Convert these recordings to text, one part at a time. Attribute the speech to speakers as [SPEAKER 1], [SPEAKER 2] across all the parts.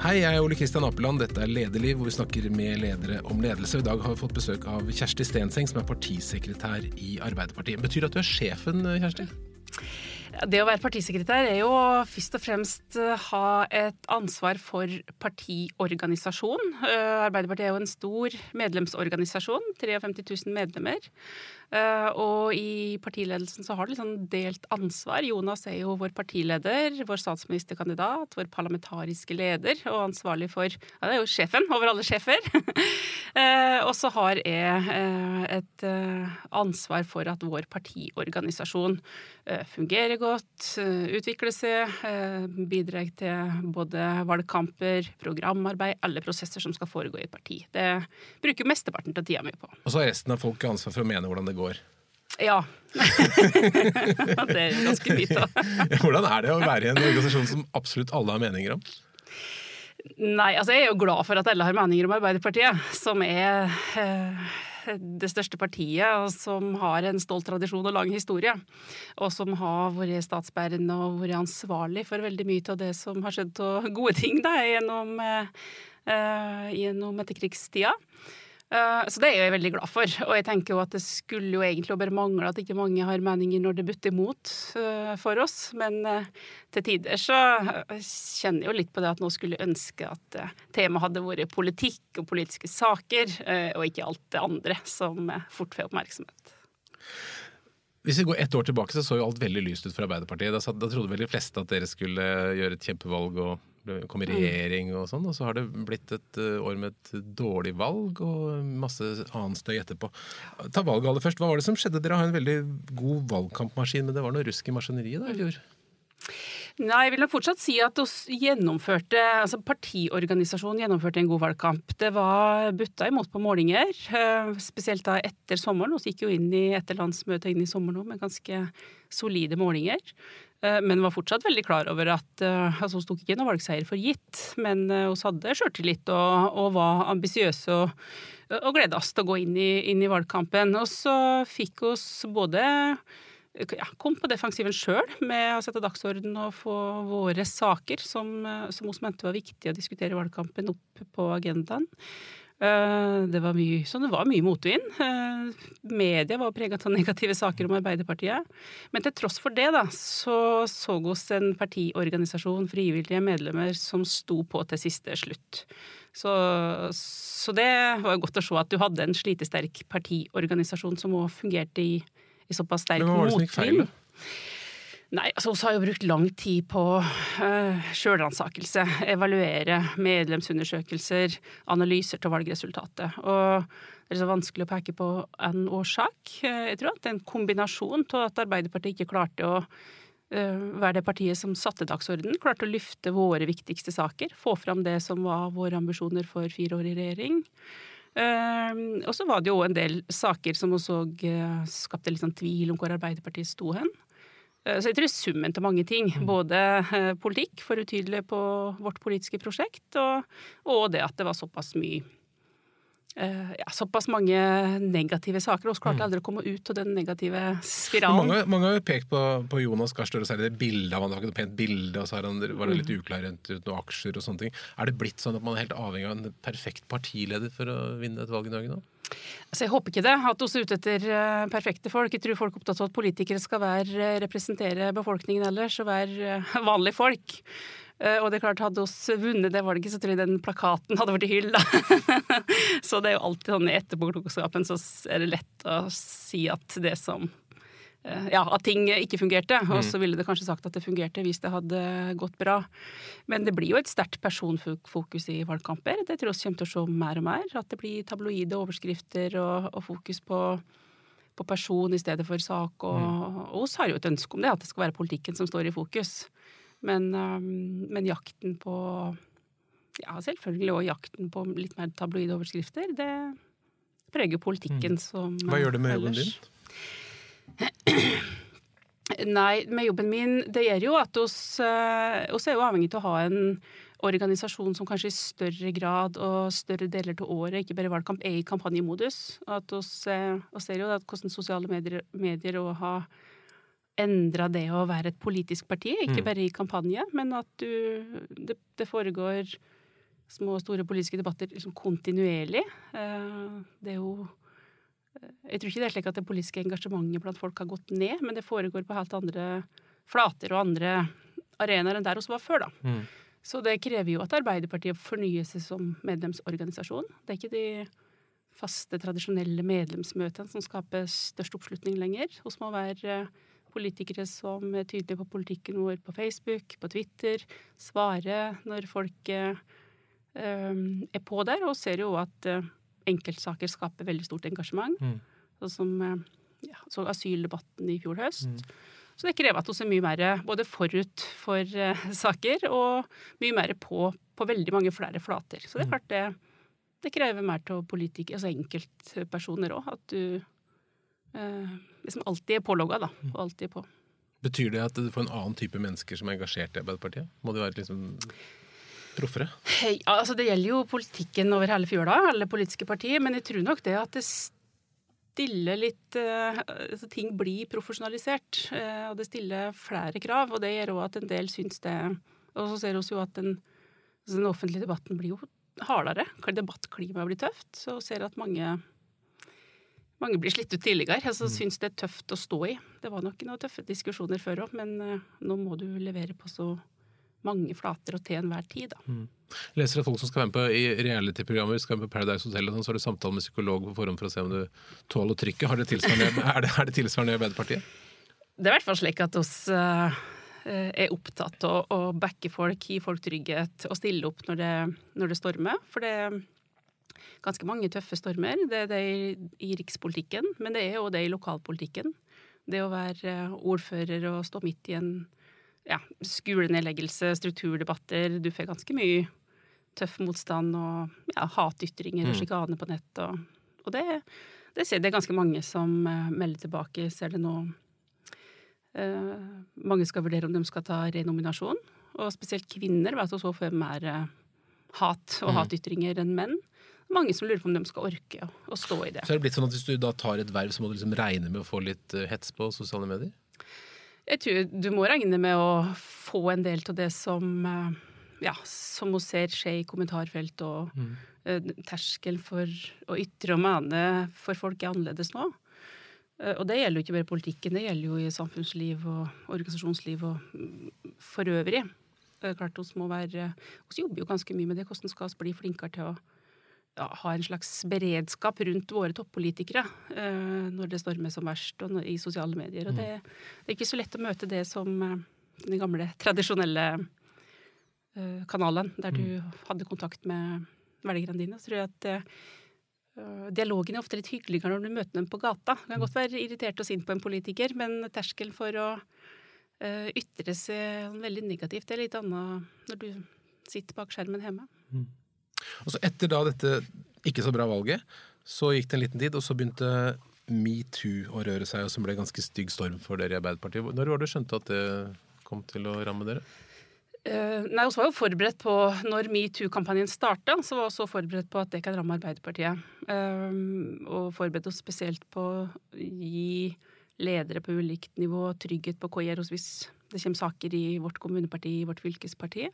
[SPEAKER 1] Hei, jeg er Ole Kristian Apeland. Dette er Lederliv, hvor vi snakker med ledere om ledelse. I dag har vi fått besøk av Kjersti Stenseng, som er partisekretær i Arbeiderpartiet. Betyr det at du er sjefen, Kjersti?
[SPEAKER 2] Det å være partisekretær er jo først og fremst eh, ha et ansvar for partiorganisasjon. Eh, Arbeiderpartiet er jo en stor medlemsorganisasjon, 53 000 medlemmer. Eh, og i partiledelsen så har det liksom delt ansvar. Jonas er jo vår partileder, vår statsministerkandidat, vår parlamentariske leder og ansvarlig for Ja, det er jo sjefen over alle sjefer. Eh, og så har jeg eh, et ansvar for at vår partiorganisasjon fungerer godt, utvikler seg, bidrar til både valgkamper, programarbeid, alle prosesser som skal foregå i et parti. Det bruker mesteparten av tida mi på.
[SPEAKER 1] Og så har resten av folk ansvar for å mene hvordan det går går.
[SPEAKER 2] Ja. det er ganske da.
[SPEAKER 1] Hvordan er det å være i en organisasjon som absolutt alle har meninger om?
[SPEAKER 2] Nei, altså jeg er jo glad for at alle har meninger om Arbeiderpartiet, som er eh, det største partiet, og som har en stolt tradisjon og lang historie. Og som har vært statsbærende og vært ansvarlig for veldig mye av det som har skjedd av gode ting da, gjennom, eh, eh gjennom etterkrigstida. Eh, så det er jeg veldig glad for. Og jeg tenker jo at det skulle jo egentlig bare mangle at ikke mange har meninger når det butter imot eh, for oss. Men eh, til tider så kjenner jeg jo litt på det at nå skulle jeg ønske at temaet hadde vært politikk og politiske saker, og ikke alt det andre som fort får oppmerksomhet.
[SPEAKER 1] Hvis vi går ett år tilbake, så så jo alt veldig lyst ut for Arbeiderpartiet. Da, trodde vel de fleste at dere skulle gjøre et kjempevalg og kom i mm. regjering og sånn, og så har det blitt et uh, år med et dårlig valg og masse annen støy etterpå. Ta valget aller først. Hva var det som skjedde? Dere har en veldig god valgkampmaskin, men det var noe rusk i maskineriet da i fjor?
[SPEAKER 2] Nei, jeg vil fortsatt si at oss gjennomførte, altså partiorganisasjonen gjennomførte en god valgkamp. Det var butta imot på målinger, eh, spesielt da etter sommeren. Vi gikk jo inn i etter landsmøtet inn i sommeren med ganske solide målinger. Eh, men var fortsatt veldig klar over at eh, altså, Hun tok ikke noen valgseier for gitt, men vi hadde sjøltillit og, og, var ambisiøse og, og gleda oss til å gå inn i, inn i valgkampen. Og så fikk oss både ja, kom på defensiven sjøl med å sette dagsorden og få våre saker, som, som vi mente var viktig å diskutere i valgkampen, opp på agendaen. Eh, det var mye, så det var mye motvind. Eh, media var preget av negative saker om Arbeiderpartiet. Men til tross for det, da, så så oss en partiorganisasjon, frivillige medlemmer, som sto på til siste slutt. Så, så det var godt å se at du hadde en slitesterk partiorganisasjon som òg fungerte i, i såpass sterk motvind. Men hva var det som gikk feil. Nei, altså Vi har jo brukt lang tid på uh, sjølransakelse. Evaluere medlemsundersøkelser, analyser til valgresultatet. Og det er så vanskelig å peke på en årsak. Eh, jeg tror at det er en kombinasjon av at Arbeiderpartiet ikke klarte å uh, være det partiet som satte dagsorden, klarte å løfte våre viktigste saker, få fram det som var våre ambisjoner for fire år i regjering. Uh, og så var det jo en del saker som også uh, skapte litt sånn tvil om hvor Arbeiderpartiet sto hen. Eh, så jeg tror summen til mange ting. Mm. Både eh, politikk, for utydelig på vårt politiske prosjekt, og, og det at det var såpass mye eh, ja, såpass mange negative saker. Og klarte mm. aldri å komme ut av den negative spiralen.
[SPEAKER 1] Mange, mange har jo pekt på, på Jonas Gahr Støre, særlig det bildet av han. Var ikke noe pent bilde, og så han, var det litt mm. uklar rundt noen aksjer og sånne ting. Er det blitt sånn at man er helt avhengig av en perfekt partileder for å vinne et valg i Norge nå?
[SPEAKER 2] Altså, jeg håper ikke det, at vi er ute etter uh, perfekte folk. Jeg tror folk er opptatt av at politikere skal være, uh, representere befolkningen ellers og være uh, vanlige folk. Og det er klart, Hadde vi vunnet det valget, så tror jeg den plakaten hadde vært hylla. så det er jo alltid sånn i etterpåklokskapen så er det lett å si at det som Eh, ja, at ting ikke fungerte. Og så mm. ville det kanskje sagt at det fungerte hvis det hadde gått bra. Men det blir jo et sterkt personfokus i valgkamper. Det tror jeg kommer til å se mer og mer. At det blir tabloide overskrifter og, og fokus på, på, person i stedet for sak. Og, mm. og oss har jo et ønske om det, at det skal være politikken som står i fokus. Men, um, men jakten på Ja, selvfølgelig òg jakten på litt mer tabloide overskrifter. Det preger politikken mm. som
[SPEAKER 1] Hva gjør det med jobben din?
[SPEAKER 2] Nei, med jobben min Det gjør jo at oss, eh, oss er jo avhengig av å ha en organisasjon som kanskje i større grad og større deler av året, ikke bare valgkamp, er i kampanjemodus. At oss, eh, oss ser jo at hvordan sosiale medier, medier også har endra det å være et politisk parti, ikke mm. bare i kampanje, men at du, det, det foregår små og store politiske debatter liksom kontinuerlig. Eh, det er jo eh, Jeg tror ikke det er slik at det politiske engasjementet blant folk har gått ned, men det foregår på helt andre flater og andre arenaer enn der vi var før, da.
[SPEAKER 1] Mm.
[SPEAKER 2] Så det krever jo at Arbeiderpartiet fornyer seg som medlemsorganisasjon. Det er ikke de faste, tradisjonelle medlemsmøtene som skaper størst oppslutning lenger. Vi må være politikere som er tydelige på politikken vår på Facebook, på Twitter, svare når folk eh, er på der, og ser jo at eh, enkeltsaker skaper veldig stort engasjement.
[SPEAKER 1] Mm.
[SPEAKER 2] Sånn som eh, ja, så asyldebatten i fjor høst.
[SPEAKER 1] Mm.
[SPEAKER 2] Så det krever at vi er mye mer både forut for uh, saker og mye mer på, på veldig mange flere flater. Så det er klart det, det krever mer av politikere, altså enkeltpersoner òg, at du uh, liksom alltid er pålogga, da. Og alltid er på.
[SPEAKER 1] Betyr det at du får en annen type mennesker som er engasjert i Arbeiderpartiet? Må de være liksom proffere?
[SPEAKER 2] Hei, altså det gjelder jo politikken over hele fjøla, alle politiske partier, men jeg tror nok det at det stiller litt uh, altså Ting blir profesjonalisert, uh, og det stiller flere krav, og det gjør òg at en del syns det Og så ser vi jo at den, altså den offentlige debatten blir jo hardere. Debattklimaet blir tøft. Så ser at mange mange blir slitt ut tidligere. altså mm. Syns det er tøft å stå i. Det var nok noen tøffe diskusjoner før òg, men uh, nå må du levere på så mange flater og til enhver tid. Da.
[SPEAKER 1] Mm. Leser at folk som skal være med på i reality-programmer, skal være med på Paradise Hotel, og sånn, så har du samtale med psykolog på forhånd for å se om du tåler trykket. Har det tilsvarende, er, det, er det tilsvarende i Arbeiderpartiet?
[SPEAKER 2] Det er i hvert fall slik at oss uh, er opptatt av å backe folk, gi folk trygghet og stille opp når det, når det stormer. For det ganske mange tøffe stormer. Det er det i rikspolitikken, men det er jo det i lokalpolitikken. Det å være ordfører og stå midt i en ja, skolenedleggelse, strukturdebatter. Du får ganske mye tøff motstand og ja, hatytringer og mm. sjikane på nett. Og, og det, det, ser, det er ganske mange som uh, melder tilbake. Ser det nå uh, Mange skal vurdere om de skal ta renominasjon. Og spesielt kvinner vet du, så får mer uh, hat og mm. hatytringer enn menn. Mange som lurer på om de skal orke å, stå i det.
[SPEAKER 1] Så er det blitt sånn at Hvis du da tar et verv, så må du liksom regne med å få litt hets på sosiale medier?
[SPEAKER 2] Jeg tror du må regne med å få en del av det som eh, ja, som hun ser skje i kommentarfelt, og mm. uh, terskel for å ytre og mene for folk er annerledes nå. Uh, og det gjelder jo ikke bare politikken, det gjelder jo i samfunnsliv og organisasjonsliv og mm, for øvrig. Det er klart oss må være, oss jobber jo ganske mye med det, hvordan skal vi bli flinkere til å ja, ha en slags beredskap rundt våre toppolitikere uh, når det stormer som verst og i sosiale medier. Og det, det, er ikke så lett å møte det som uh, den gamle, tradisjonelle uh, kanalen, der du mm. hadde kontakt med velgerne dine. Så tror jeg at Dialogen er ofte litt hyggeligere når du møter dem på gata. Du kan godt være irritert og sint på en politiker, men terskelen for å ytre seg veldig negativt det er litt annet når du sitter bak skjermen hjemme. Mm.
[SPEAKER 1] Og så Etter da dette ikke så bra valget, så gikk det en liten tid, og så begynte metoo å røre seg, og som ble en ganske stygg storm for dere i Arbeiderpartiet. Når var det du skjønte at det kom til å ramme dere?
[SPEAKER 2] Uh, nei, Vi var jo forberedt på, når metoo-kampanjen starta, så var vi også forberedt på at det kan ramme Arbeiderpartiet. Uh, og forberedt oss spesielt på å gi ledere på ulikt nivå trygghet på oss hvis det kommer saker i vårt kommuneparti, i vårt fylkesparti.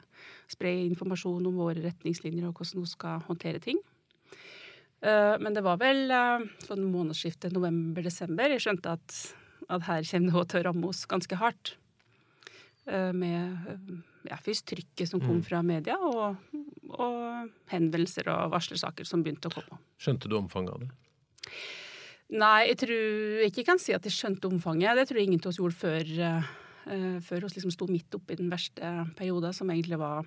[SPEAKER 2] Spre informasjon om våre retningslinjer og hvordan vi skal håndtere ting. Eh, men det var vel eh, sånn månedsskiftet november-desember jeg skjønte at, at her kommer det til å ramme oss ganske hardt. Eh, med ja, først trykket som kom mm. fra media, og, og henvendelser og varslersaker som begynte å komme.
[SPEAKER 1] Skjønte du omfanget av det?
[SPEAKER 2] Nei, jeg tror jeg ikke kan si at jeg skjønte omfanget. Det tror jeg ingen av oss gjorde før Uh, før vi liksom sto midt oppi den verste perioden, som egentlig var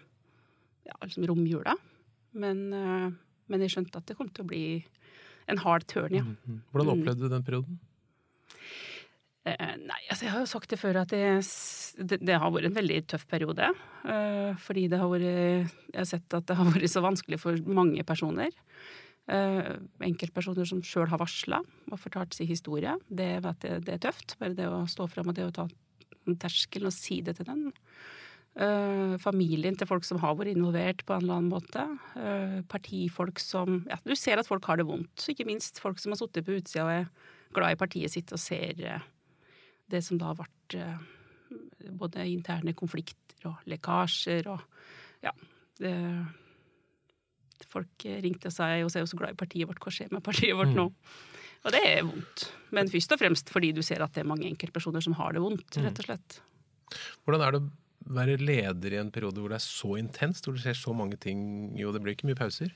[SPEAKER 2] ja, liksom romjula. Men, uh, men, jeg skjønte at det kom til å bli en hard turn, ja. Mm
[SPEAKER 1] -hmm. Hvordan mm. opplevde du den perioden?
[SPEAKER 2] Uh, nei, altså jeg har jo sagt det før at det, det, det har vært en veldig tøff periode. fordi det har vært Jeg har sett at det har vært så vanskelig for mange personer. Enkeltpersoner som sjøl har varsla og fortalt sin historie. Det, jeg, det er tøft. Bare det å stå fram og det å ta terskelen og si det til den. Uh, familien til folk som har vært involvert på en eller annen måte. Uh, partifolk som ja, Du ser at folk har det vondt. Ikke minst folk som har sittet på utsida og er glad i partiet sitt og ser uh, det som da har vært både interne konflikter og lekkasjer og ja. Folk ringte og sa jeg er jo så glad i partiet vårt, hva skjer med partiet vårt nå? Og det er vondt. Men først og fremst fordi du ser at det er mange enkeltpersoner som har det vondt, rett og slett.
[SPEAKER 1] Hvordan er det å være leder i en periode hvor det er så intenst, hvor det skjer så mange ting Jo, det blir ikke mye pauser?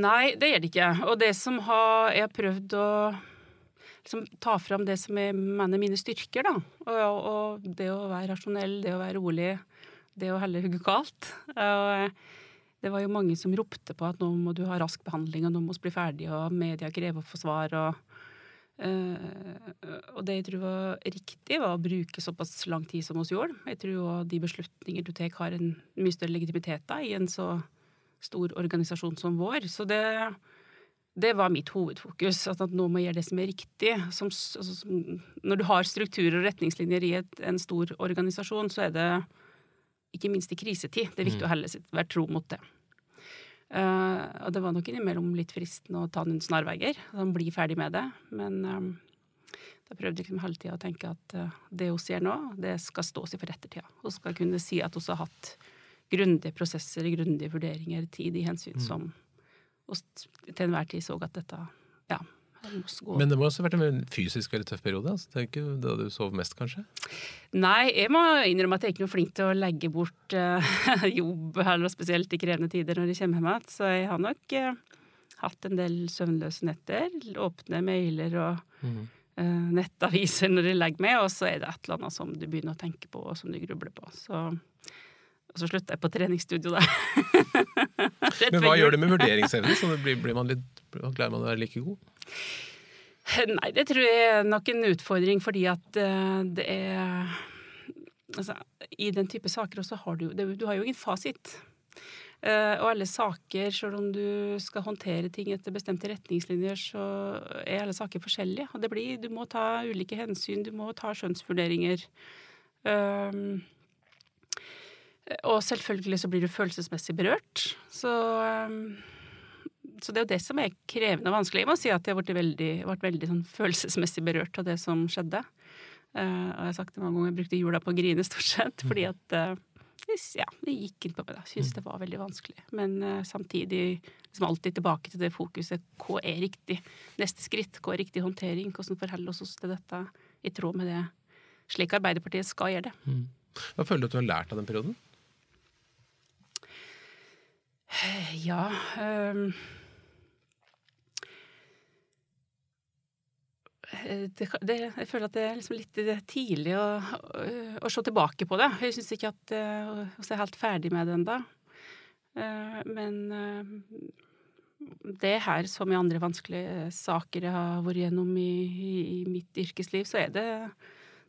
[SPEAKER 2] Nei, det gjør det ikke. Og det som har, jeg har prøvd å liksom, ta fram det som jeg mener mine styrker, da. Og, og, det å være rasjonell, det å være rolig, det å heller hugge kaldt. Og det var jo mange som ropte på at nå må du ha rask behandling, og nå må vi bli ferdig, og media krever å få svar. og Uh, og det jeg tror var riktig, var å bruke såpass lang tid som oss gjorde. Jeg tror også de beslutninger du tar, har en mye større legitimitet da, i en så stor organisasjon som vår. Så det, det var mitt hovedfokus. At nå må jeg gjøre det som er riktig. Som, altså, som, når du har strukturer og retningslinjer i et, en stor organisasjon, så er det ikke minst i krisetid. Det er viktig mm. å helle sitt, være tro mot det. Uh, og det var nok innimellom litt fristende å ta noen snarveier, sånn bli ferdig med det. Men um, da prøvde jeg liksom hele tida å tenke at uh, det hun sier nå, det skal stå seg for ettertida. Hun skal kunne si at hun har hatt grundige prosesser, grundige vurderinger, tid i hensyn mm. som og til enhver tid så at dette ja,
[SPEAKER 1] men det må også ha vært en fysisk veldig tøff periode? Altså. Det er ikke da du sov mest, kanskje?
[SPEAKER 2] Nei, jeg må innrømme at jeg er ikke noe flink til å legge bort uh, jobb, eller spesielt i krevende tider når jeg kommer hjem igjen. Så jeg har nok uh, hatt en del søvnløse netter. Åpne mailer og mm. uh, nettaviser når jeg legger meg, og så er det et eller annet som du begynner å tenke på, og som du grubler på. Så, og så slutta jeg på treningsstudio, da.
[SPEAKER 1] Men hva gjør det med vurderingsevnen? Så blir, blir man litt, klarer man å være like god?
[SPEAKER 2] Nei, det tror jeg er nok en utfordring, fordi at uh, det er Altså, i den type saker også har du Du har jo ingen fasit. Uh, og alle saker, selv om du skal håndtere ting etter bestemte retningslinjer, så er alle saker forskjellige. Og det blir Du må ta ulike hensyn, du må ta skjønnsvurderinger. Um, og selvfølgelig så blir du følelsesmessig berørt. Så um, så det er jo det som er krevende og vanskelig. Jeg må si at jeg ble veldig, vært veldig sånn følelsesmessig berørt av det som skjedde. Uh, og jeg har sagt det mange ganger, jeg brukte jula på å grine stort sett, fordi mm. at uh, ja, det gikk inn på meg. Jeg syntes mm. det var veldig vanskelig. Men uh, samtidig liksom alltid tilbake til det fokuset. Hva er riktig neste skritt? Hva er riktig håndtering? Hvordan forholder oss til dette i tråd med det slik Arbeiderpartiet skal gjøre det? Mm.
[SPEAKER 1] Hva føler du at du har lært av den perioden?
[SPEAKER 2] Ja um det, det, jeg føler at det er liksom litt tidlig å, å, se tilbake på det. Jeg syns ikke at vi er helt ferdig med det ennå. Men det her, som i andre vanskelige saker jeg har vært gjennom i, i, mitt yrkesliv, så er det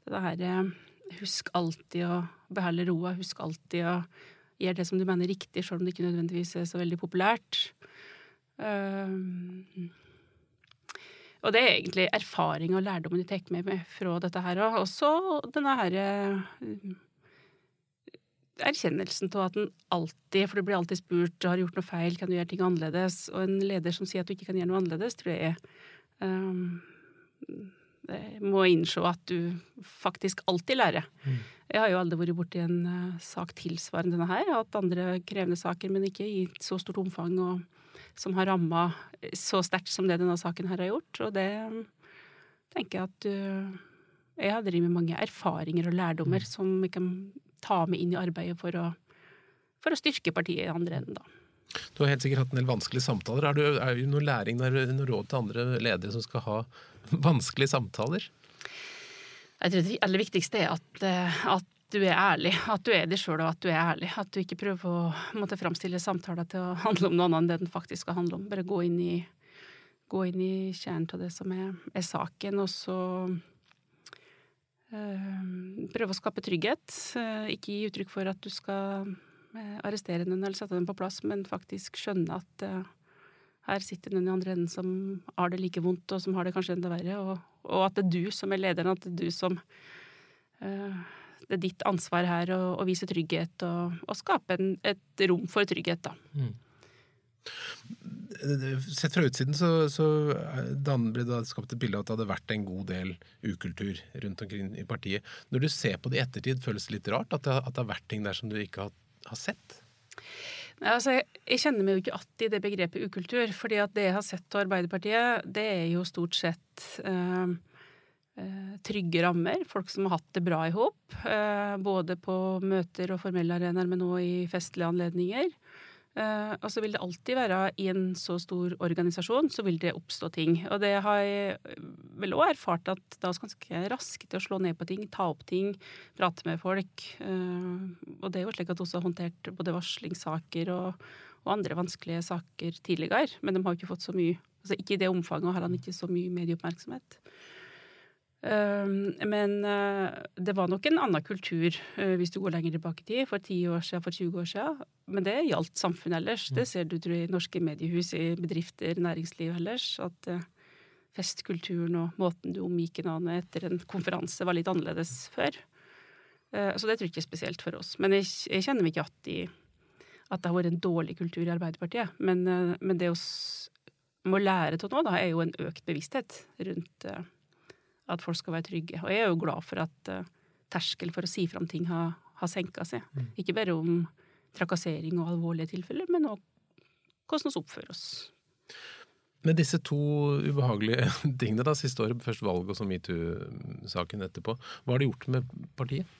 [SPEAKER 2] det her Husk alltid å beholde roa. Husk alltid å gjøre det som du mener riktig, selv om det ikke nødvendigvis er så veldig populært. Uh, og det er egentlig erfaring og lærdommen du tar med fra dette her òg. Og så denne her eh, erkjennelsen av at en alltid, for du blir alltid spurt har du gjort noe feil, kan du gjøre ting annerledes, og en leder som sier at du ikke kan gjøre noe annerledes, tror jeg um, må innse at du faktisk alltid lærer. Mm. Jeg har jo aldri vært borti en uh, sak tilsvarende denne her. Jeg har hatt andre krevende saker, men ikke i så stort omfang. og som har ramma så sterkt som det denne saken her har gjort. Og det tenker jeg at uh, jeg har drevet med mange erfaringer og lærdommer mm. som vi kan ta med inn i arbeidet for å, for å styrke partiet i andre enden, da.
[SPEAKER 1] Du har helt sikkert hatt en del vanskelige samtaler. Er det, noe læring noe råd til andre ledere som skal ha vanskelige samtaler?
[SPEAKER 2] Jeg tror det aller viktigste er at, eh, at du er ærlig. At du er deg sjøl, og at du er ærlig. At du ikke prøver å måtte framstille samtaler til å handle om noe annet enn det den faktisk skal handle om. Bare gå inn i, gå inn i kjernen av det som er, er saken, og så øh, prøve å skape trygghet. Uh, ikke gi uttrykk for at du skal arrestere den eller sette den på plass, men faktisk skjønne at uh, her sitter noen i andre enden som har det like vondt, og som har det kanskje enda verre, og, og at det er du som er lederen, at det er du som det er ditt ansvar her å, vise trygghet og, og skape en, et rom for trygghet, da. Mm.
[SPEAKER 1] Sett fra utsiden så, så ble det skapt et bilde av at det hadde vært en god del ukultur rundt omkring i partiet. Når du ser på det i ettertid, føles det litt rart at det, at det har vært ting der som du ikke har, har sett?
[SPEAKER 2] Altså, jeg, kjenner meg jo ikke igjen i det begrepet ukultur. fordi at det jeg har sett av Arbeiderpartiet, det er jo stort sett eh, trygge rammer. Folk som har hatt det bra i hop. Eh, både på møter og formelle arenaer, men òg i festlige anledninger. Uh, og så vil det alltid være i en så stor organisasjon, så vil det oppstå ting. Og det har jeg vel òg erfart at da er ganske raske til å slå ned på ting, ta opp ting, prate med folk. Uh, og det er jo slik at vi også har håndtert både varslingssaker og, og, andre vanskelige saker tidligere. Men de har jo ikke fått så mye altså Ikke i det omfanget, har han ikke så mye medieoppmerksomhet. Ehm, men eh, det var nok en annen kultur eh, hvis du går lenger tilbake i tid, for 10 år siden, for 20 år siden. Men det gjaldt samfunnet ellers. Det ser du tror jeg, i norske mediehus, i bedrifter, næringsliv ellers. At eh, festkulturen og måten du omgikk en annen etter en konferanse, var litt annerledes før. Så det tror jeg ikke er spesielt for oss. Men jeg, jeg kjenner meg ikke at, de, at det har vært en dårlig kultur i Arbeiderpartiet. Men, men det vi må lære av nå, da, er jo en økt bevissthet rundt at folk skal være trygge. Og jeg er jo glad for at uh, terskel for å si fram ting har, har senka seg. Mm. Ikke bare om trakassering og alvorlige tilfeller, men òg hvordan vi oppfører oss.
[SPEAKER 1] Med disse to ubehagelige tingene, da, siste året, først valget og så metoo-saken etterpå, hva har det gjort med partiet?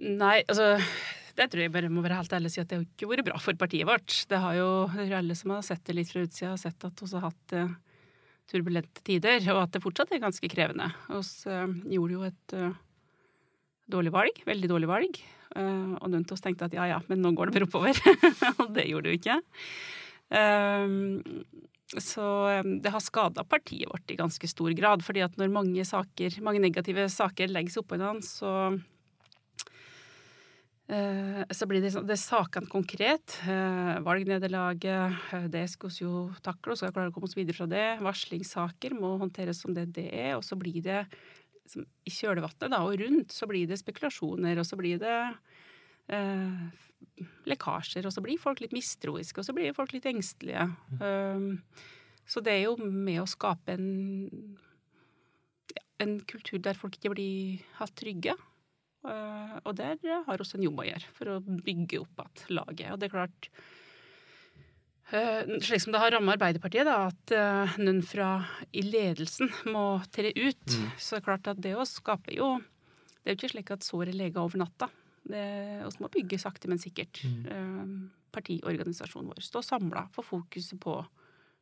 [SPEAKER 2] Nei, altså det tror jeg bare må være helt ærlig å si at det har ikke vært bra for partiet vårt. Det har jo alle som har sett det litt fra utsida, sett at vi har hatt uh, turbulente tider, og at det fortsatt er ganske krevende. Vi uh, gjorde jo et uh, dårlig valg, veldig dårlig valg, uh, og noen av oss tenkte at ja ja, men nå går det bare oppover. og det gjorde det jo ikke. så det har skada partiet vårt i ganske stor grad, fordi at når mange saker, mange negative saker legges oppå hverandre, så Eh, så blir det, sånn, det sakene konkret. Eh, valgnederlaget, eh, det skal vi jo takle, og skal klare å komme oss videre fra det. Varslingssaker må håndteres som det det er, og så blir det i kjølvannet og rundt så blir det spekulasjoner, og så blir det eh, lekkasjer, og så blir folk litt mistroiske, og så blir folk litt engstelige. Um, så det er jo med å skape en, en kultur der folk ikke blir helt trygge. Eh, og der har vi en jobb å gjøre for å bygge opp igjen laget. Og det er klart eh, slik som det har rammet Arbeiderpartiet, da, at uh, noen fra i ledelsen må tre ut, mm. så er klart at det å skape jo Det er jo ikke slik at såret leger over natta. Vi må bygge sakte, men sikkert. Mm. Uh, partiorganisasjonen vår. Stå samla, få fokuset på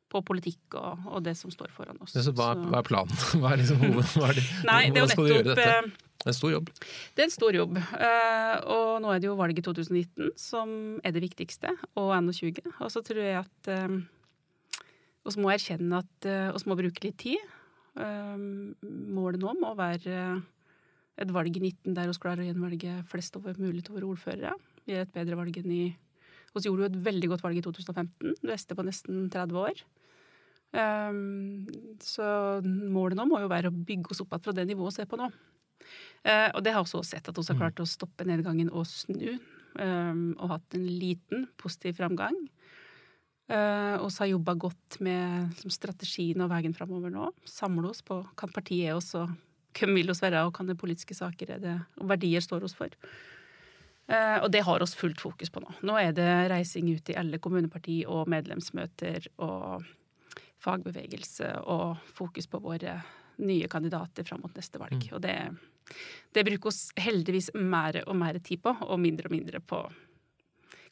[SPEAKER 2] på politikk og, og, det som står foran oss.
[SPEAKER 1] Så hva, hva er planen? Hva er liksom hoved... Hva er det?
[SPEAKER 2] Nei, det er du gjøre
[SPEAKER 1] dette? det er en stor jobb.
[SPEAKER 2] Det er en stor jobb. Eh, og nå er det jo valget i 2019 som er det viktigste, og 21. Og så tror jeg at vi eh, må erkjenne at vi må bruke litt tid. Målet nå må være et valg i 19 der vi klarer å gjenvelge flest over mulig til våre ordførere. Vi er et bedre valg enn i Vi gjorde jo et veldig godt valg i 2015, Du beste på nesten 30 år. Um, så målet nå må jo være å bygge oss opp igjen fra det nivået vi er på nå. Uh, og det har vi også sett, at vi har mm. klart å stoppe nedgangen og snu. Um, og hatt en liten positiv framgang. Uh, og så har jobba godt med liksom, strategien og veien framover nå. Samle oss på hva partiet er oss, og hvem vil oss være, og hva politiske saker er det, og verdier står oss for. Uh, og det har oss fullt fokus på nå. Nå er det reising ut i alle kommuneparti og medlemsmøter og fagbevegelse og fokus på våre nye kandidater fram mot neste valg. Mm. Og det, det bruker oss heldigvis mer og mer tid på, og mindre og mindre på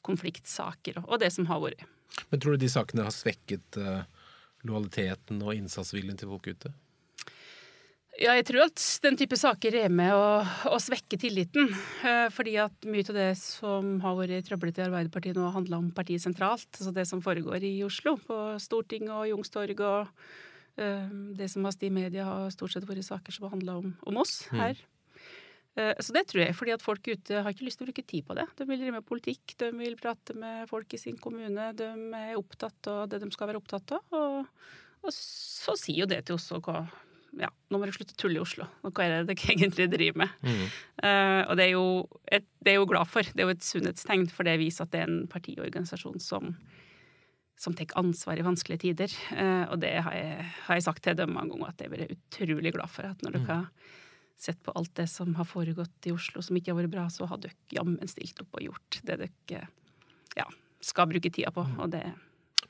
[SPEAKER 2] konfliktsaker og det som har vært.
[SPEAKER 1] Men tror du de sakene har svekket uh, lojaliteten og innsatsviljen til folk ute?
[SPEAKER 2] Ja, jeg tror at den type saker er med å, å svekke tilliten. Eh, fordi at mye av det som har vært trøblete i Arbeiderpartiet nå, handler om partiet sentralt. Altså det som foregår i Oslo, på Stortinget og Youngstorg og uh, det som har stått i media, har stort sett vært saker som har handla om, om, oss mm. her. Mm. så det tror jeg, fordi at folk ute har ikke lyst til å bruke tid på det. De vil drive med politikk, de vil prate med folk i sin kommune. De er opptatt av det de skal være opptatt av. Og, og så sier jo det til oss òg hva ja, nå må dere slutte å tulle i Oslo. Hva er det dere egentlig driver med? Mm. Uh, og det er, jo et, det er jo glad for. Det er jo et sunnhetstegn, for det viser at det er en partiorganisasjon som, som tar ansvar i vanskelige tider. Uh, og det har jeg, har jeg, sagt til dem mange ganger, at jeg er utrolig glad for. At når dere mm. har sett på alt det som har foregått i Oslo som ikke har vært bra, så har dere jammen stilt opp og gjort det dere ja, skal bruke tida på. Og det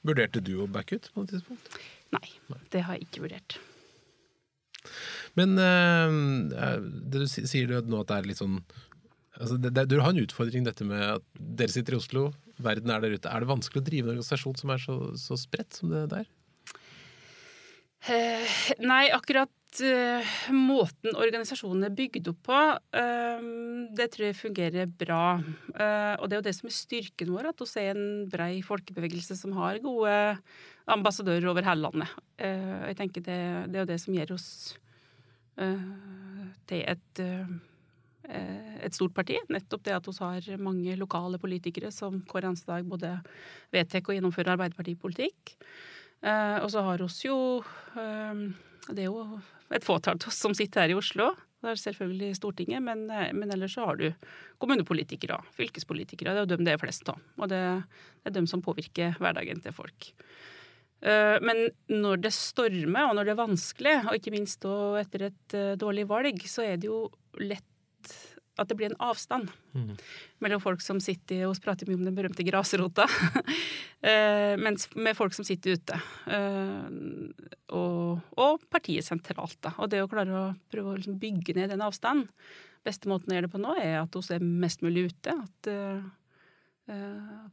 [SPEAKER 1] Vurderte du å backe ut på et tidspunkt?
[SPEAKER 2] Nei, det har jeg ikke vurdert.
[SPEAKER 1] Men uh, det du sier du nå at det er litt sånn altså det, det, Du har en utfordring dette med at dere sitter i Oslo, verden er der ute. Er det vanskelig å drive en organisasjon som er så, så spredt som det der?
[SPEAKER 2] Uh, nei, akkurat måten organisasjonen er bygd opp på, uh, det tror jeg fungerer bra. Uh, og det er jo det som er styrken vår, at vi er en brei folkebevegelse som har gode ambassadører over hele landet. jeg tenker det, det, er jo det som gjør oss til et et stort parti. Nettopp det at vi har mange lokale politikere som hver eneste dag både vedtar og gjennomfører arbeiderpartipolitikk. Eh, og så har oss jo eh, Det er jo et fåtall av oss som sitter her i Oslo. Det er selvfølgelig Stortinget, men, eh, men ellers så har du kommunepolitikere, fylkespolitikere. Det er jo dem det er flest av. Og det, det er dem som påvirker hverdagen til folk. Eh, men når det stormer, og når det er vanskelig, og ikke minst etter et eh, dårlig valg, så er det jo lett at det blir en avstand mm. mellom folk som sitter og prater mye om den berømte grasrota, eh, mens med folk som sitter ute. Eh, og, og, partiet sentralt. Da. Og det å klare å prøve å liksom bygge ned den avstanden Beste måten å gjøre det på nå, er at vi er mest mulig ute. At uh,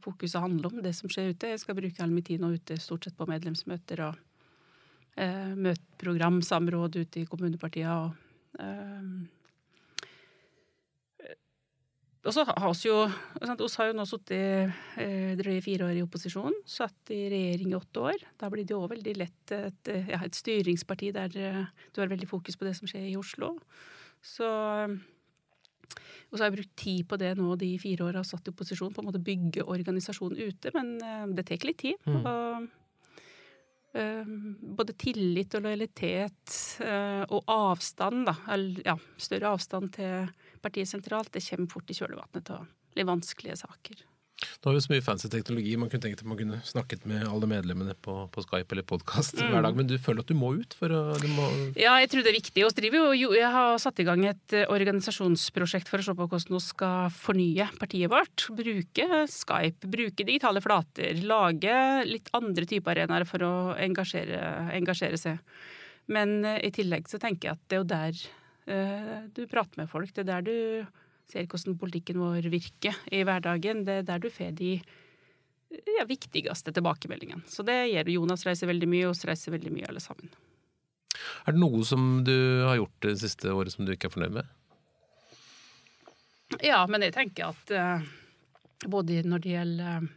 [SPEAKER 2] fokuset handler om det som skjer ute. Jeg skal bruke all min tid nå ute stort sett på medlemsmøter og møteprogram, samråd ute i kommunepartiene. og og så har vi jo sant, oss har jo nå sittet eh, drøye fire år i opposisjon, satt i regjering i åtte år. Da blir det jo veldig lett et, ja, et styringsparti der eh, du har veldig fokus på det som skjer i Oslo. Så og så har jeg brukt tid på det nå de fire åra jeg har satt i opposisjon, på en måte bygge organisasjonen ute, men eh, det tar litt tid. Mm. Og Uh, både tillit og lojalitet uh, og avstand, da, eller ja, større avstand til partiet sentralt, det kommer fort i kjølvannet av litt vanskelige saker.
[SPEAKER 1] Nå har vi så mye fancy teknologi. Man kunne tenkt at man kunne snakket med alle medlemmene på, på Skype eller podkast mm. hver dag, men du føler at du må ut? for å... Må...
[SPEAKER 2] Ja, jeg tror det er viktig. Jo, jeg har satt i gang et eh, organisasjonsprosjekt for å se på hvordan vi skal fornye partiet vårt. Bruke Skype, bruke digitale flater, lage litt andre typer arenaer for å engasjere, engasjere seg. Men uh, i tillegg så tenker jeg at det er jo der du prater med folk. Det er der du ser hvordan politikken vår virker i hverdagen. Det er der du får de ja, viktigste tilbakemeldingene. Så det gjør Jonas reiser veldig mye, og oss reiser veldig mye alle sammen.
[SPEAKER 1] Er det noe som du har gjort det siste året som du ikke er fornøyd med?
[SPEAKER 2] Ja, men jeg tenker at uh, både når det gjelder eh,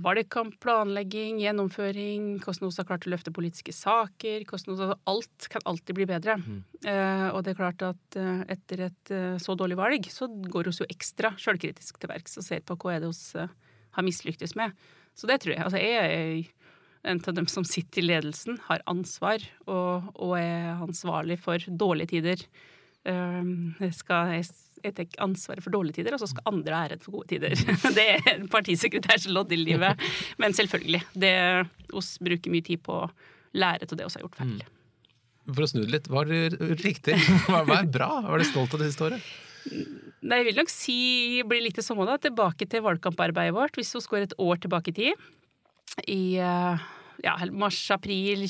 [SPEAKER 2] valgkampplanlegging, gjennomføring, hvordan vi har klart å løfte politiske saker. hvordan Alt kan alltid bli bedre. Mm. Eh, og det er klart at eh, etter et eh, så dårlig valg, så går vi jo ekstra sjølkritisk til verks og ser på hva er det vi eh, har mislyktes med. Så det tror jeg. Altså, jeg er en av dem som sitter i ledelsen, har ansvar og, og er ansvarlig for dårlige tider. Jeg skal, jeg tar ansvaret for dårlige tider, og så skal andre ha æren for gode tider. Det er en partisekretærs lodd i livet. Men selvfølgelig. Det, oss bruker mye tid på å lære av det vi har gjort feil. Mm.
[SPEAKER 1] For å snu det litt, hva er riktig? Hva er bra? Hva er du stolt av det siste året?
[SPEAKER 2] Nei, jeg vil nok si, blir litt det samme da, tilbake til valgkamparbeidet vårt. Hvis vi går et år tilbake i tid, i eh, ja, mars-april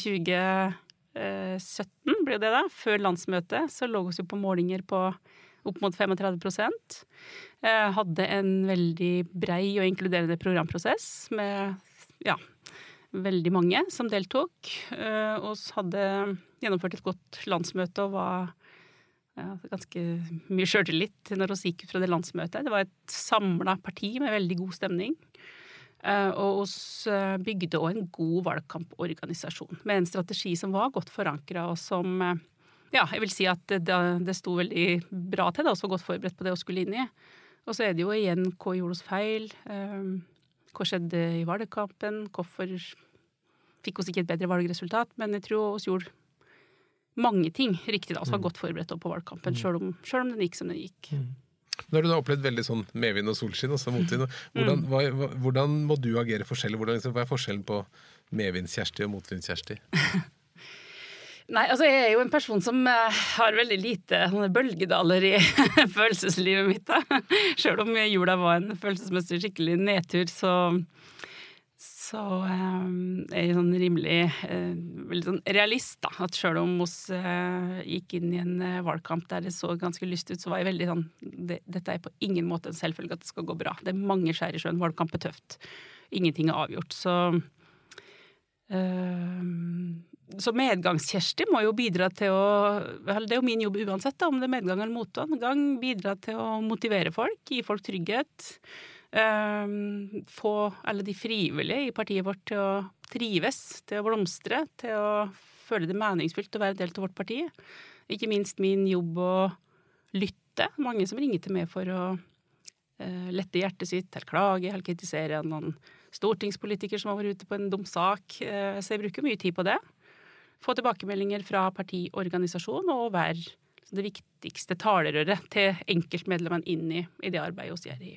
[SPEAKER 2] 2017 blir det da, før landsmøtet, så lå vi på målinger på opp mot 35 eh, Hadde en veldig brei og inkluderende programprosess med ja, veldig mange som deltok. Eh, og hadde gjennomført et godt landsmøte og var ja, ganske mye sjøltillit når vi gikk ut fra det landsmøtet. Det var et samla parti med veldig god stemning. Uh, og vi bygde òg en god valgkamporganisasjon med en strategi som var godt forankra, og som uh, ja, jeg vil si at det, det sto veldig bra til, da, og så godt forberedt på det vi skulle inn i. Og så er det jo igjen hva gjorde oss feil? Hva skjedde i valgkampen? Hvorfor fikk oss ikke et bedre valgresultat? Men jeg tror vi gjorde mange ting riktig da, og var mm. godt forberedt på valgkampen, sjøl selv om, om den gikk som den gikk. Mm.
[SPEAKER 1] Nå har du da opplevd veldig sånn medvind og solskinn, også motvind. Hvordan, mm. hva, hvordan må du agere forskjellig? Hvordan, liksom, hva er forskjellen på medvinds-Kjersti og motvinds-Kjersti?
[SPEAKER 2] Nei, altså jeg er jo en person som eh, har veldig lite bølgedaler i følelseslivet mitt. Da. Selv om jula var en følelsesmessig skikkelig nedtur, så, så er jeg sånn rimelig uh, veldig sånn realist. da, At selv om vi uh, gikk inn i en valgkamp der det så ganske lyst ut, så var jeg veldig sånn det, Dette er på ingen måte en selvfølge at det skal gå bra. Det er mange skjær i sjøen. Valgkamp er tøft. Ingenting er avgjort. Så så medgangskjersti må jo bidra til å Det er jo min jobb uansett, da, om det er medgang eller motgang. Bidra til å motivere folk, gi folk trygghet. Um, få alle de frivillige i partiet vårt til å trives, til å blomstre, til å føle det meningsfylt å være del av vårt parti. Ikke minst min jobb å lytte. Mange som ringer til meg for å uh, lette hjertet sitt, eller klage, eller kritisere noen stortingspolitiker som har vært ute på en dum sak. Uh, så jeg bruker mye tid på det få tilbakemeldinger fra partiorganisasjon og være det viktigste talerøret til enkeltmedlemmene inn i, i det arbeidet vi gjør i,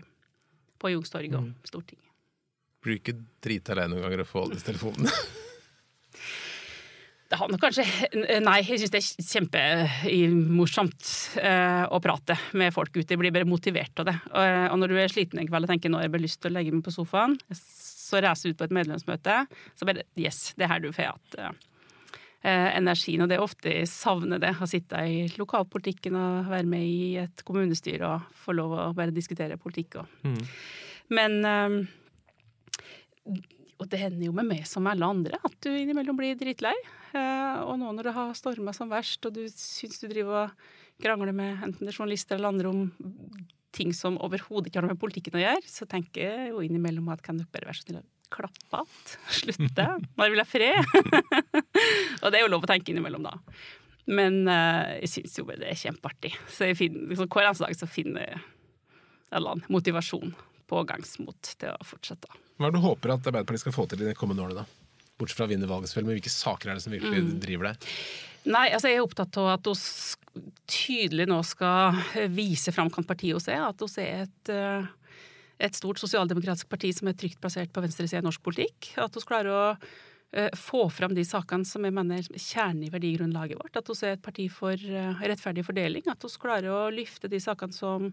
[SPEAKER 2] på Youngstorget og mm. Stortinget.
[SPEAKER 1] Blir du ikke drita lei noen ganger å få alle disse telefonene?
[SPEAKER 2] Det har nok kanskje Nei, jeg syns det er kjempemorsomt eh, å prate med folk ute. Jeg blir bare motivert av det. Og, og når du er sliten en kveld og tenker nå har jeg bare lyst til å legge meg på sofaen, så reiser du ut på et medlemsmøte, så bare Yes, det er her du får at... eh, energien. Og det er ofte jeg savner det. Å sitte i lokalpolitikken og være med i et kommunestyre og få lov å bare diskutere politikk. Mm. Men eh, Og det hender jo med meg som alle andre at du innimellom blir drittlei. Eh, og nå når det har storma som verst, og du syns du driver og krangler med enten det er journalister eller andre om ting som overhodet ikke har noe med politikken å gjøre, så tenker jeg jo innimellom at kan dere bare være så snill å klappe att? Slutte? Når vil jeg fred? og det er jo lov å tenke innimellom, da. Men uh, jeg syns jo det er kjempeartig. Så finner, liksom, hver eneste dag så finner jeg en eller annen motivasjon, pågangsmot, til å fortsette.
[SPEAKER 1] Hva er det du håper at Arbeiderpartiet skal få til i de kommende årene, da? Bortsett fra å vinne valget, men hvilke saker er det som virkelig mm. driver deg?
[SPEAKER 2] Nei, altså jeg er opptatt av at vi tydelig nå skal vise fram hva partiet vårt er. At vi er et uh, et stort sosialdemokratisk parti som er trygt plassert på venstresida i norsk politikk. At vi klarer å uh, få fram de sakene som jeg mener er kjernen i verdigrunnlaget vårt. At vi er et parti for uh, rettferdig fordeling. At vi klarer å løfte de sakene som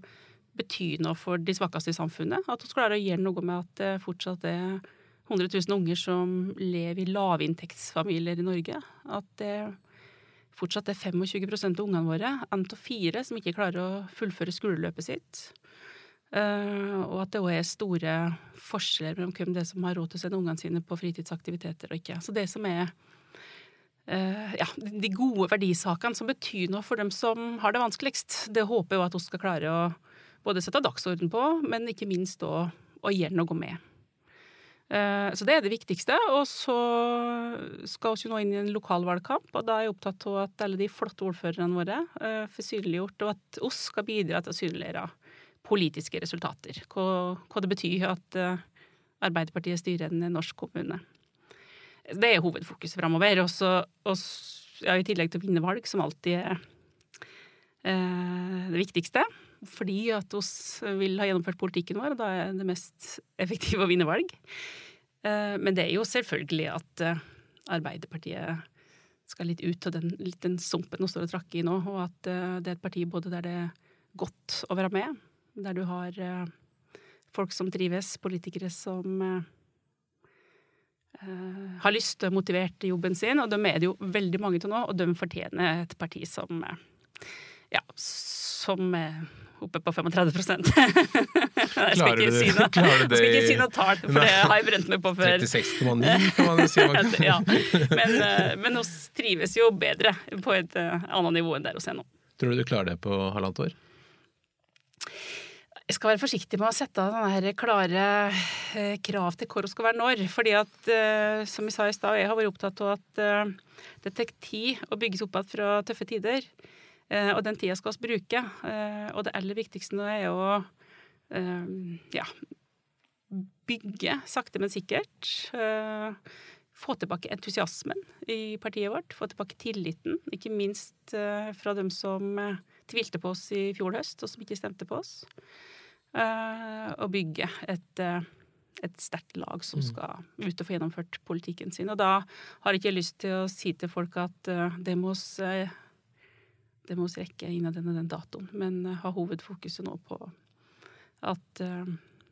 [SPEAKER 2] betyr noe for de svakeste i samfunnet. At vi klarer å gjøre noe med at det fortsatt er 100 000 unger som lever i lavinntektsfamilier i Norge. At det fortsatt er 25 av ungene våre, én av fire, som ikke klarer å fullføre skoleløpet sitt. Uh, og at det òg er store forskjeller mellom hvem det som har råd til å sende ungene sine på fritidsaktiviteter og ikke. Så det som er uh, ja, de gode verdisakene som betyr noe for dem som har det vanskeligst, det håper jeg at vi skal klare å både sette dagsorden på, men ikke minst å, gjøre noe med. Uh, så det er det viktigste. Og så skal vi nå inn i en lokalvalgkamp, og da er jeg opptatt av at alle de flotte ordførerne våre får synliggjort, og at oss skal bidra til å synliggjøre politiske resultater. Hva, hva det betyr at uh, Arbeiderpartiet styrer en norsk kommune. Det er hovedfokuset framover. Og ja, i tillegg til å vinne valg, som alltid er uh, det viktigste. Fordi at oss vil ha gjennomført politikken vår, og da er det mest effektive å vinne valg. Uh, men det er jo selvfølgelig at Arbeiderpartiet skal litt ut av den, den sumpen vi står og trakker i nå, og at det er et parti både der det er godt å være med, der du har uh, folk som trives, politikere som uh, har lyst og motivert jobben sin, og de er det jo veldig mange til nå, og de fortjener et parti som ja, som oppe på 35 Jeg skal ikke si noe, klarer det, skal ikke si noe tall, for det har jeg brent meg på før.
[SPEAKER 1] 36,9 kan man si.
[SPEAKER 2] ja, men, men oss trives jo bedre på et annet nivå enn der hos er nå.
[SPEAKER 1] Tror du du klarer det på halvannet år?
[SPEAKER 2] Jeg skal være forsiktig med å sette av sånne klare eh, krav til hvor det skal være når. fordi at, eh, som jeg sa i stad, jeg har vært opptatt av at eh, det tar tid å bygges opp igjen fra tøffe tider. Og den tida skal vi bruke. Og det aller viktigste nå er å ja, bygge sakte, men sikkert. Få tilbake entusiasmen i partiet vårt. Få tilbake tilliten, ikke minst fra dem som tvilte på oss i fjor høst, og som ikke stemte på oss. og å bygge et, eh, et sterkt lag som skal ut og få gjennomført politikken sin. Og da har jeg ikke lyst til å si til folk at uh, det må oss uh, det må oss rekke innen den og den datoen, men uh, ha hovedfokuset nå på at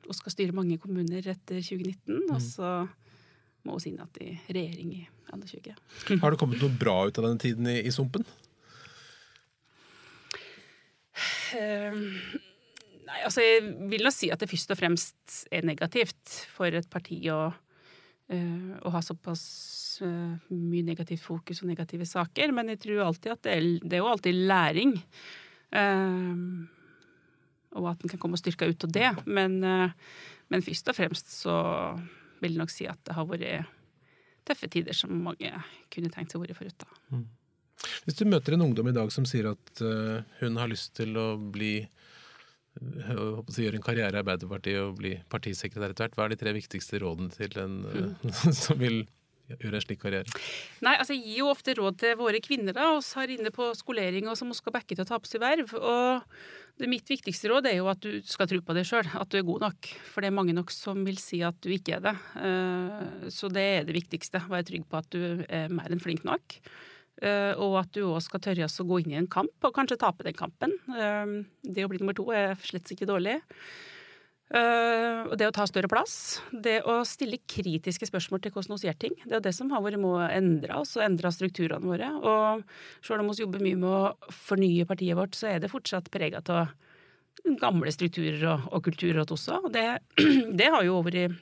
[SPEAKER 2] vi skal styre mange kommuner etter 2019, mm. og så må vi inn igjen i regjering i 2020.
[SPEAKER 1] Har det kommet noe bra ut av denne tiden i, i sumpen?
[SPEAKER 2] Uh, Nei, altså jeg vil nå si at det først og fremst er negativt for et parti å, uh, å ha såpass uh, mye negativt fokus og negative saker. Men jeg tror alltid at det er, det er jo alltid læring. Uh, og at en kan komme styrka ut av det. Men, men, først og fremst så vil jeg nok si at det har vært tøffe tider som mange kunne tenkt seg å være foruten. Mm.
[SPEAKER 1] Hvis du møter en ungdom i dag som sier at hun har lyst til å bli å gjøre en karriere i Arbeiderpartiet og bli partisekretær etter hvert, hva er de tre viktigste rådene til en mm. som vil gjøre en slik karriere?
[SPEAKER 2] Nei, altså Jeg gir jo ofte råd til våre kvinner da, oss her inne på skolering og som skal backe til å ta på seg verv. og det Mitt viktigste råd er jo at du skal tro på deg sjøl, at du er god nok. For det er mange nok som vil si at du ikke er det. Eh, så det er det viktigste. Være trygg på at du er mer enn flink nok. Eh, og at du òg skal tørre å gå inn i en kamp, og kanskje tape den kampen. Eh, det å bli nummer to er slett ikke dårlig. Eh, det å ta større plass. Det å stille kritiske spørsmål til hvordan vi gjør ting. Det er det som har vært med å endre oss og endre strukturene våre. Og selv om vi jobber mye med å fornye partiet vårt, så er det fortsatt prega av gamle strukturer og, og kulturer også. Og det, det har jo vært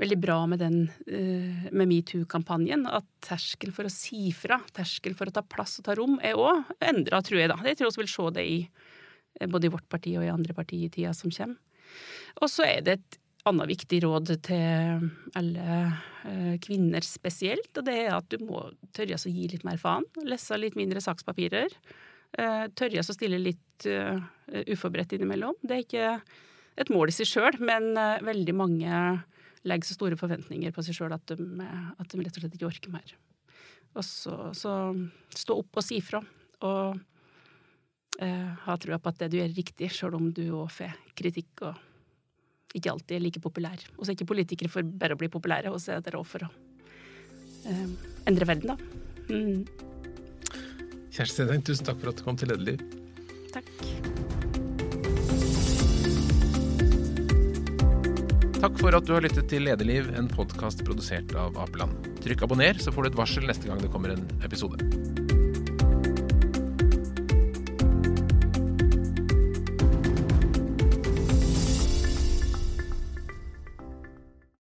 [SPEAKER 2] veldig bra med uh, med metoo-kampanjen. At terskel for å si fra, terskel for å ta plass og ta rom, er òg endra, tror jeg. da. Jeg tror vi vil se det i eh, både i vårt parti og i andre partier i tida som kommer. Og så er det et annet viktig råd til alle uh, kvinner spesielt, og det er at du må tørre å gi litt mer faen. Lese litt mindre sakspapirer. Tørre å stille litt uforberedt innimellom. Det er ikke et mål i seg sjøl, men veldig mange legger så store forventninger på seg sjøl at, at, de rett og slett ikke orker mer. Og så, så stå opp og si fra. Og eh, ha trua på at det du gjør, er riktig, sjøl om du òg får kritikk og ikke alltid er like populær. Og så er ikke politikere for bare å bli populære, og så er dere råd for å eh, endre verden, da. Mm.
[SPEAKER 1] Kjersti Stenseng, tusen takk for at du kom til Lederliv. Takk for at du har lyttet til Lederliv, en podkast produsert av Apeland. Trykk abonner, så får du et varsel neste gang det kommer en episode.